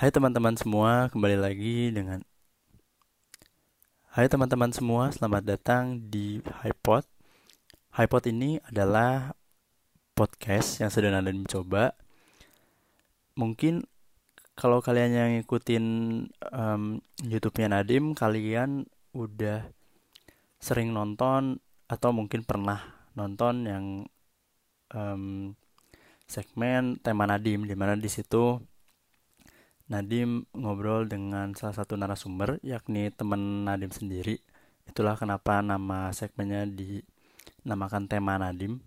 Hai teman-teman semua, kembali lagi dengan Hai teman-teman semua, selamat datang di HiPod. HiPod ini adalah podcast yang sedang Nadim coba. Mungkin kalau kalian yang ngikutin um, YouTube-nya Nadim, kalian udah sering nonton atau mungkin pernah nonton yang um, segmen tema Nadim, di mana di situ Nadim ngobrol dengan salah satu narasumber yakni teman Nadim sendiri. Itulah kenapa nama segmennya dinamakan tema Nadim.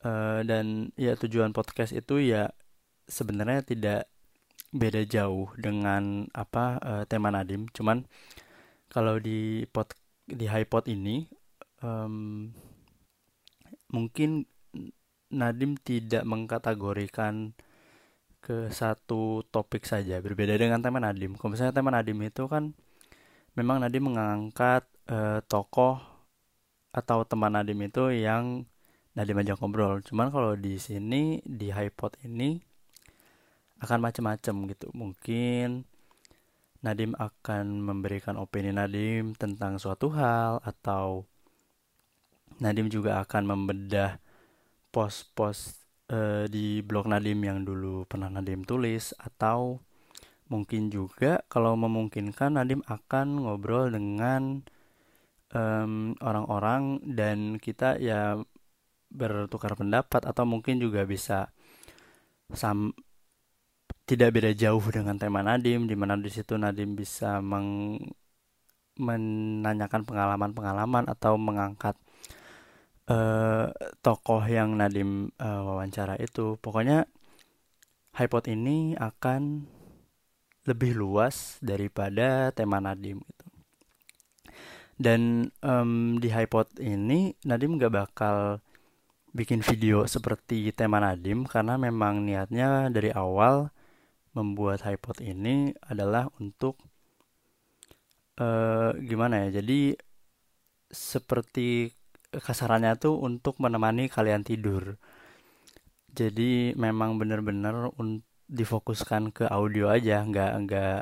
Uh, dan ya tujuan podcast itu ya sebenarnya tidak beda jauh dengan apa uh, tema Nadim. Cuman kalau di pod di HiPod ini um, mungkin Nadim tidak mengkategorikan ke satu topik saja berbeda dengan teman Nadim. Kalau misalnya teman Nadim itu kan memang Nadim mengangkat uh, tokoh atau teman Nadim itu yang Nadim ajak ngobrol. Cuman kalau di sini di HiPod ini akan macam-macam gitu. Mungkin Nadim akan memberikan opini Nadim tentang suatu hal atau Nadim juga akan membedah pos-pos uh, di blog Nadim yang dulu pernah Nadim tulis atau mungkin juga kalau memungkinkan Nadim akan ngobrol dengan orang orang-orang dan kita ya bertukar pendapat atau mungkin juga bisa sam tidak beda jauh dengan tema Nadim di mana di situ Nadim bisa meng menanyakan pengalaman-pengalaman atau mengangkat uh, tokoh yang Nadim uh, wawancara itu pokoknya HiPod ini akan lebih luas daripada tema Nadim gitu dan um, di HiPod ini Nadim gak bakal bikin video seperti tema Nadim karena memang niatnya dari awal membuat HiPod ini adalah untuk uh, gimana ya jadi seperti kasarannya tuh untuk menemani kalian tidur. Jadi memang benar-benar difokuskan ke audio aja, nggak nggak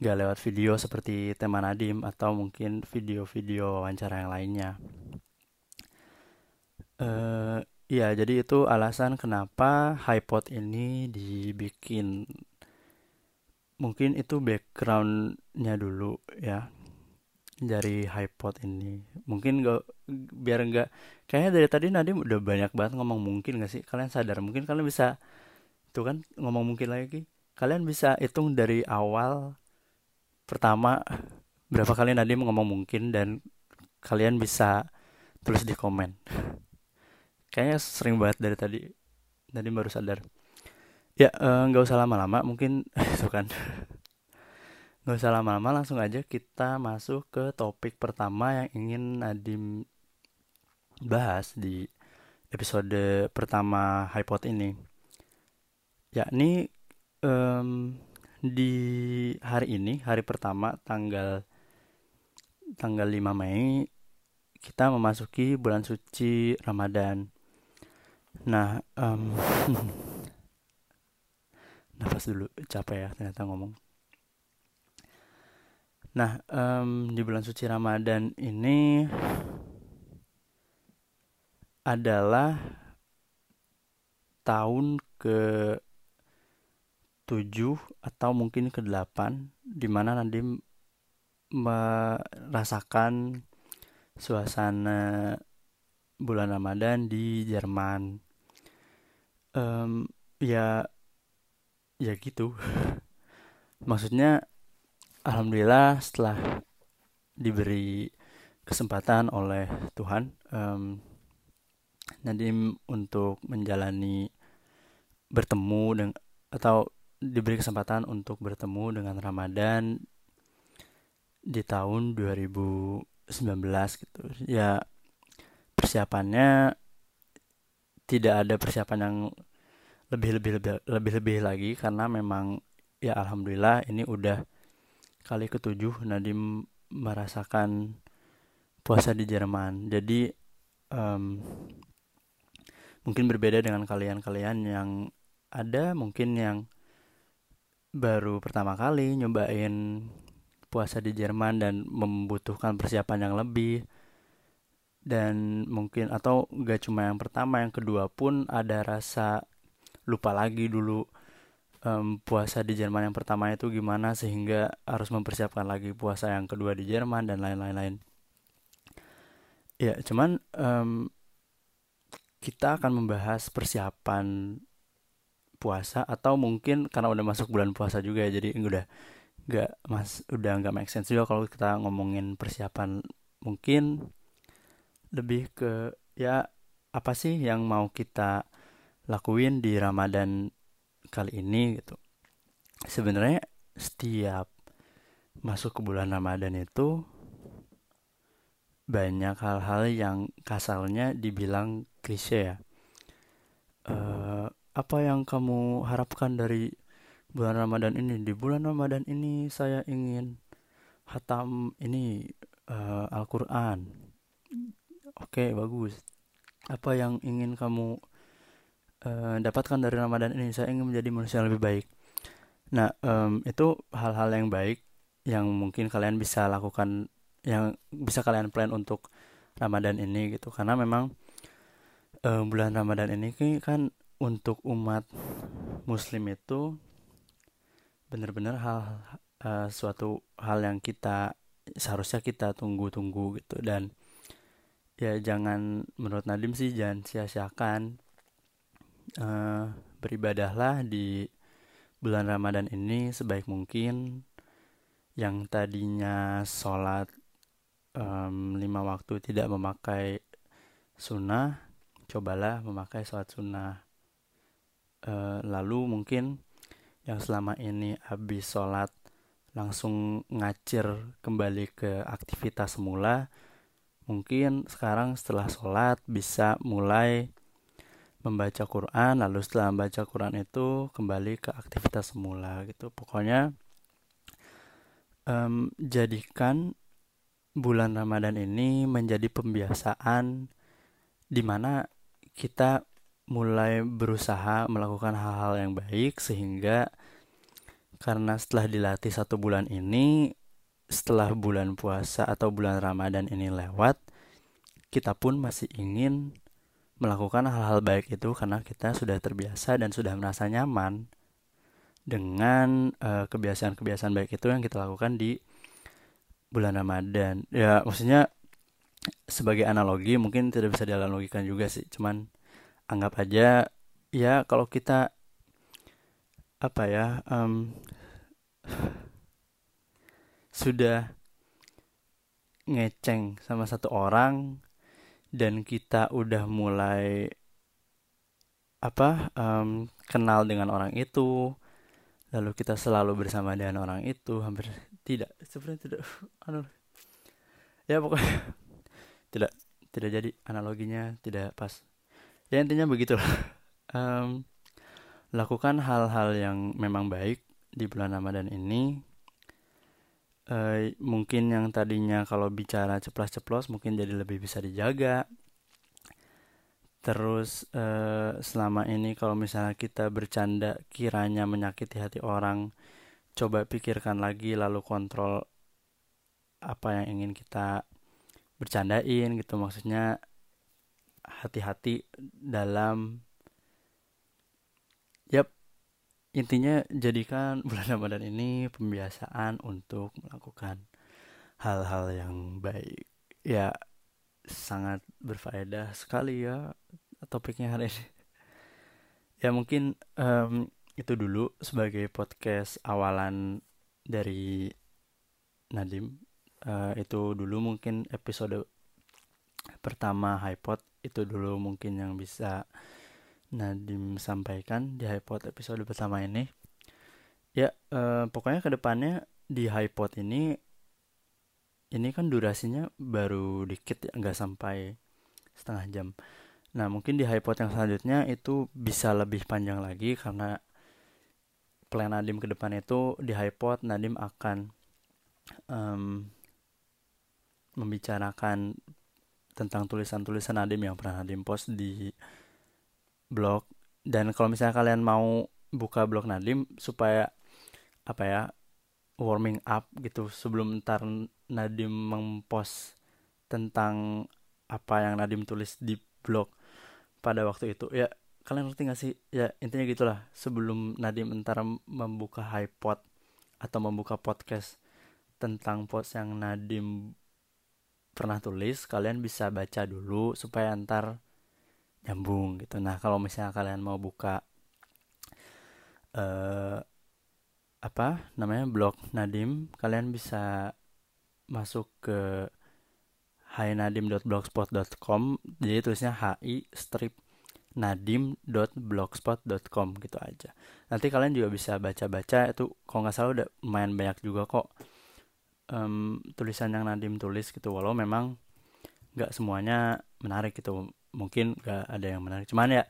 nggak lewat video seperti tema Nadim atau mungkin video-video wawancara yang lainnya. Uh, ya jadi itu alasan kenapa HiPod ini dibikin. Mungkin itu backgroundnya dulu ya dari HiPod ini. Mungkin gak biar nggak kayaknya dari tadi Nadim udah banyak banget ngomong mungkin gak sih? Kalian sadar mungkin kalian bisa tuh kan ngomong mungkin lagi. Kalian bisa hitung dari awal pertama berapa kali Nadim ngomong mungkin dan kalian bisa tulis di komen. Kayaknya sering banget dari tadi Nadim baru sadar. Ya eh, nggak uh, usah lama-lama mungkin itu kan Gak usah lama-lama langsung aja kita masuk ke topik pertama yang ingin Nadim bahas di episode pertama HiPod ini. Yakni um, di hari ini hari pertama tanggal tanggal 5 Mei kita memasuki bulan suci Ramadan. Nah um, nafas dulu capek ya ternyata ngomong Nah, um, di bulan suci Ramadan ini adalah tahun ke 7 atau mungkin ke 8 di mana nanti merasakan suasana bulan Ramadan di Jerman. Um, ya ya gitu. Maksudnya alhamdulillah setelah diberi kesempatan oleh Tuhan um, Nadim untuk menjalani bertemu dengan atau diberi kesempatan untuk bertemu dengan Ramadan di tahun 2019 gitu. Ya persiapannya tidak ada persiapan yang lebih lebih lebih lebih lebih lagi karena memang ya alhamdulillah ini udah kali ketujuh Nadim merasakan puasa di Jerman. Jadi um, mungkin berbeda dengan kalian-kalian yang ada mungkin yang baru pertama kali nyobain puasa di Jerman dan membutuhkan persiapan yang lebih dan mungkin atau gak cuma yang pertama yang kedua pun ada rasa lupa lagi dulu um, puasa di Jerman yang pertama itu gimana sehingga harus mempersiapkan lagi puasa yang kedua di Jerman dan lain-lain ya cuman um, kita akan membahas persiapan puasa atau mungkin karena udah masuk bulan puasa juga ya jadi udah nggak mas udah nggak make sense juga kalau kita ngomongin persiapan. Mungkin lebih ke ya apa sih yang mau kita lakuin di Ramadan kali ini gitu sebenarnya setiap masuk ke bulan Ramadan itu banyak hal-hal yang kasarnya dibilang klise ya uh, apa yang kamu harapkan dari bulan Ramadan ini di bulan Ramadan ini saya ingin hatam ini uh, Al-Qur'an. Oke, okay, bagus. Apa yang ingin kamu uh, dapatkan dari Ramadan ini? Saya ingin menjadi manusia yang lebih baik. Nah, um, itu hal-hal yang baik yang mungkin kalian bisa lakukan yang bisa kalian plan untuk Ramadan ini gitu. Karena memang uh, bulan Ramadan ini kan untuk umat muslim itu benar-benar hal uh, suatu hal yang kita seharusnya kita tunggu-tunggu gitu dan ya jangan menurut Nadim sih jangan sia-siakan uh, beribadahlah di bulan Ramadan ini sebaik mungkin. Yang tadinya sholat um, lima waktu tidak memakai sunnah cobalah memakai sholat sunnah. Uh, lalu mungkin yang selama ini habis sholat langsung ngacir kembali ke aktivitas semula mungkin sekarang setelah sholat bisa mulai membaca Quran lalu setelah membaca Quran itu kembali ke aktivitas semula gitu. Pokoknya um, jadikan bulan Ramadan ini menjadi pembiasaan di mana kita mulai berusaha melakukan hal-hal yang baik sehingga karena setelah dilatih satu bulan ini setelah bulan puasa atau bulan Ramadan ini lewat kita pun masih ingin melakukan hal-hal baik itu karena kita sudah terbiasa dan sudah merasa nyaman dengan kebiasaan kebiasaan-kebiasaan baik itu yang kita lakukan di bulan Ramadan. Ya, maksudnya sebagai analogi mungkin tidak bisa dianalogikan juga sih, cuman anggap aja ya kalau kita apa ya um, sudah ngeceng sama satu orang dan kita udah mulai apa um, kenal dengan orang itu. Lalu kita selalu bersama dengan orang itu hampir tidak sebenarnya tidak anu. Ya pokoknya tidak tidak jadi analoginya tidak pas. Ya intinya begitu um, lakukan hal-hal yang memang baik di bulan Ramadan ini uh, mungkin yang tadinya kalau bicara ceplos-ceplos mungkin jadi lebih bisa dijaga. Terus uh, selama ini kalau misalnya kita bercanda kiranya menyakiti hati orang coba pikirkan lagi lalu kontrol apa yang ingin kita bercandain gitu. Maksudnya hati-hati dalam yap intinya jadikan bulan Ramadan ini pembiasaan untuk melakukan hal-hal yang baik. Ya sangat berfaedah sekali ya topiknya hari ini. Ya mungkin um, itu dulu sebagai podcast awalan dari Nadim. Uh, itu dulu mungkin episode pertama HiPod itu dulu mungkin yang bisa Nadim sampaikan di HiPod episode pertama ini. Ya, eh, pokoknya ke depannya di HiPod ini ini kan durasinya baru dikit ya, nggak sampai setengah jam. Nah, mungkin di HiPod yang selanjutnya itu bisa lebih panjang lagi karena plan Nadim ke depan itu di HiPod Nadim akan um, membicarakan tentang tulisan-tulisan Nadim yang pernah Nadim post di blog. Dan kalau misalnya kalian mau buka blog Nadim supaya apa ya warming up gitu sebelum ntar Nadim mempost tentang apa yang Nadim tulis di blog pada waktu itu ya kalian ngerti gak sih? Ya intinya gitulah. Sebelum Nadim ntar membuka hypot atau membuka podcast tentang post yang Nadim pernah tulis kalian bisa baca dulu supaya ntar nyambung gitu. Nah kalau misalnya kalian mau buka uh, apa namanya blog Nadim kalian bisa masuk ke hainadim.blogspot.com jadi tulisnya hi strip nadim.blogspot.com gitu aja. Nanti kalian juga bisa baca-baca. Itu kalau nggak salah udah lumayan banyak juga kok um, tulisan yang Nadim tulis gitu. Walau memang nggak semuanya menarik gitu mungkin nggak ada yang menarik. Cuman ya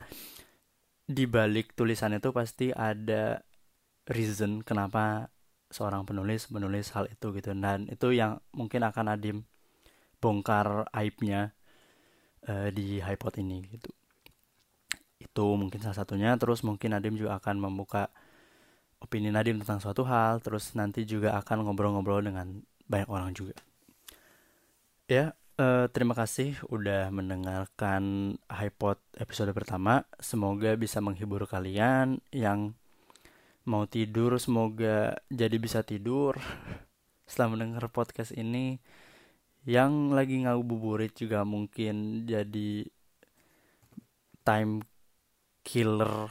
di balik tulisan itu pasti ada reason kenapa seorang penulis menulis hal itu gitu. Dan itu yang mungkin akan Nadim bongkar aibnya uh, di Hypot ini gitu. Itu mungkin salah satunya. Terus mungkin Nadim juga akan membuka opini Nadim tentang suatu hal. Terus nanti juga akan ngobrol-ngobrol dengan banyak orang juga. Ya uh, terima kasih udah mendengarkan Hypot episode pertama. Semoga bisa menghibur kalian yang mau tidur. Semoga jadi bisa tidur setelah mendengar podcast ini. Yang lagi ngabuburit juga mungkin jadi time killer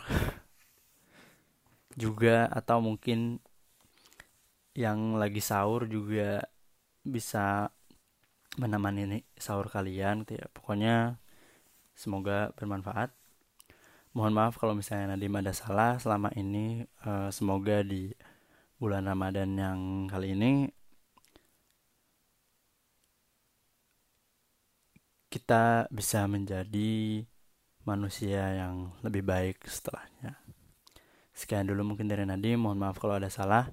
juga. Atau mungkin yang lagi sahur juga bisa menemani sahur kalian gitu ya pokoknya semoga bermanfaat mohon maaf kalau misalnya Nadim ada salah selama ini uh, semoga di bulan Ramadan yang kali ini kita bisa menjadi manusia yang lebih baik setelahnya. Sekian dulu mungkin dari Nadim, mohon maaf kalau ada salah.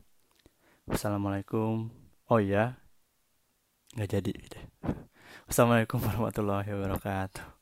Wassalamualaikum. Oh iya, nggak jadi deh. Wassalamualaikum warahmatullahi wabarakatuh.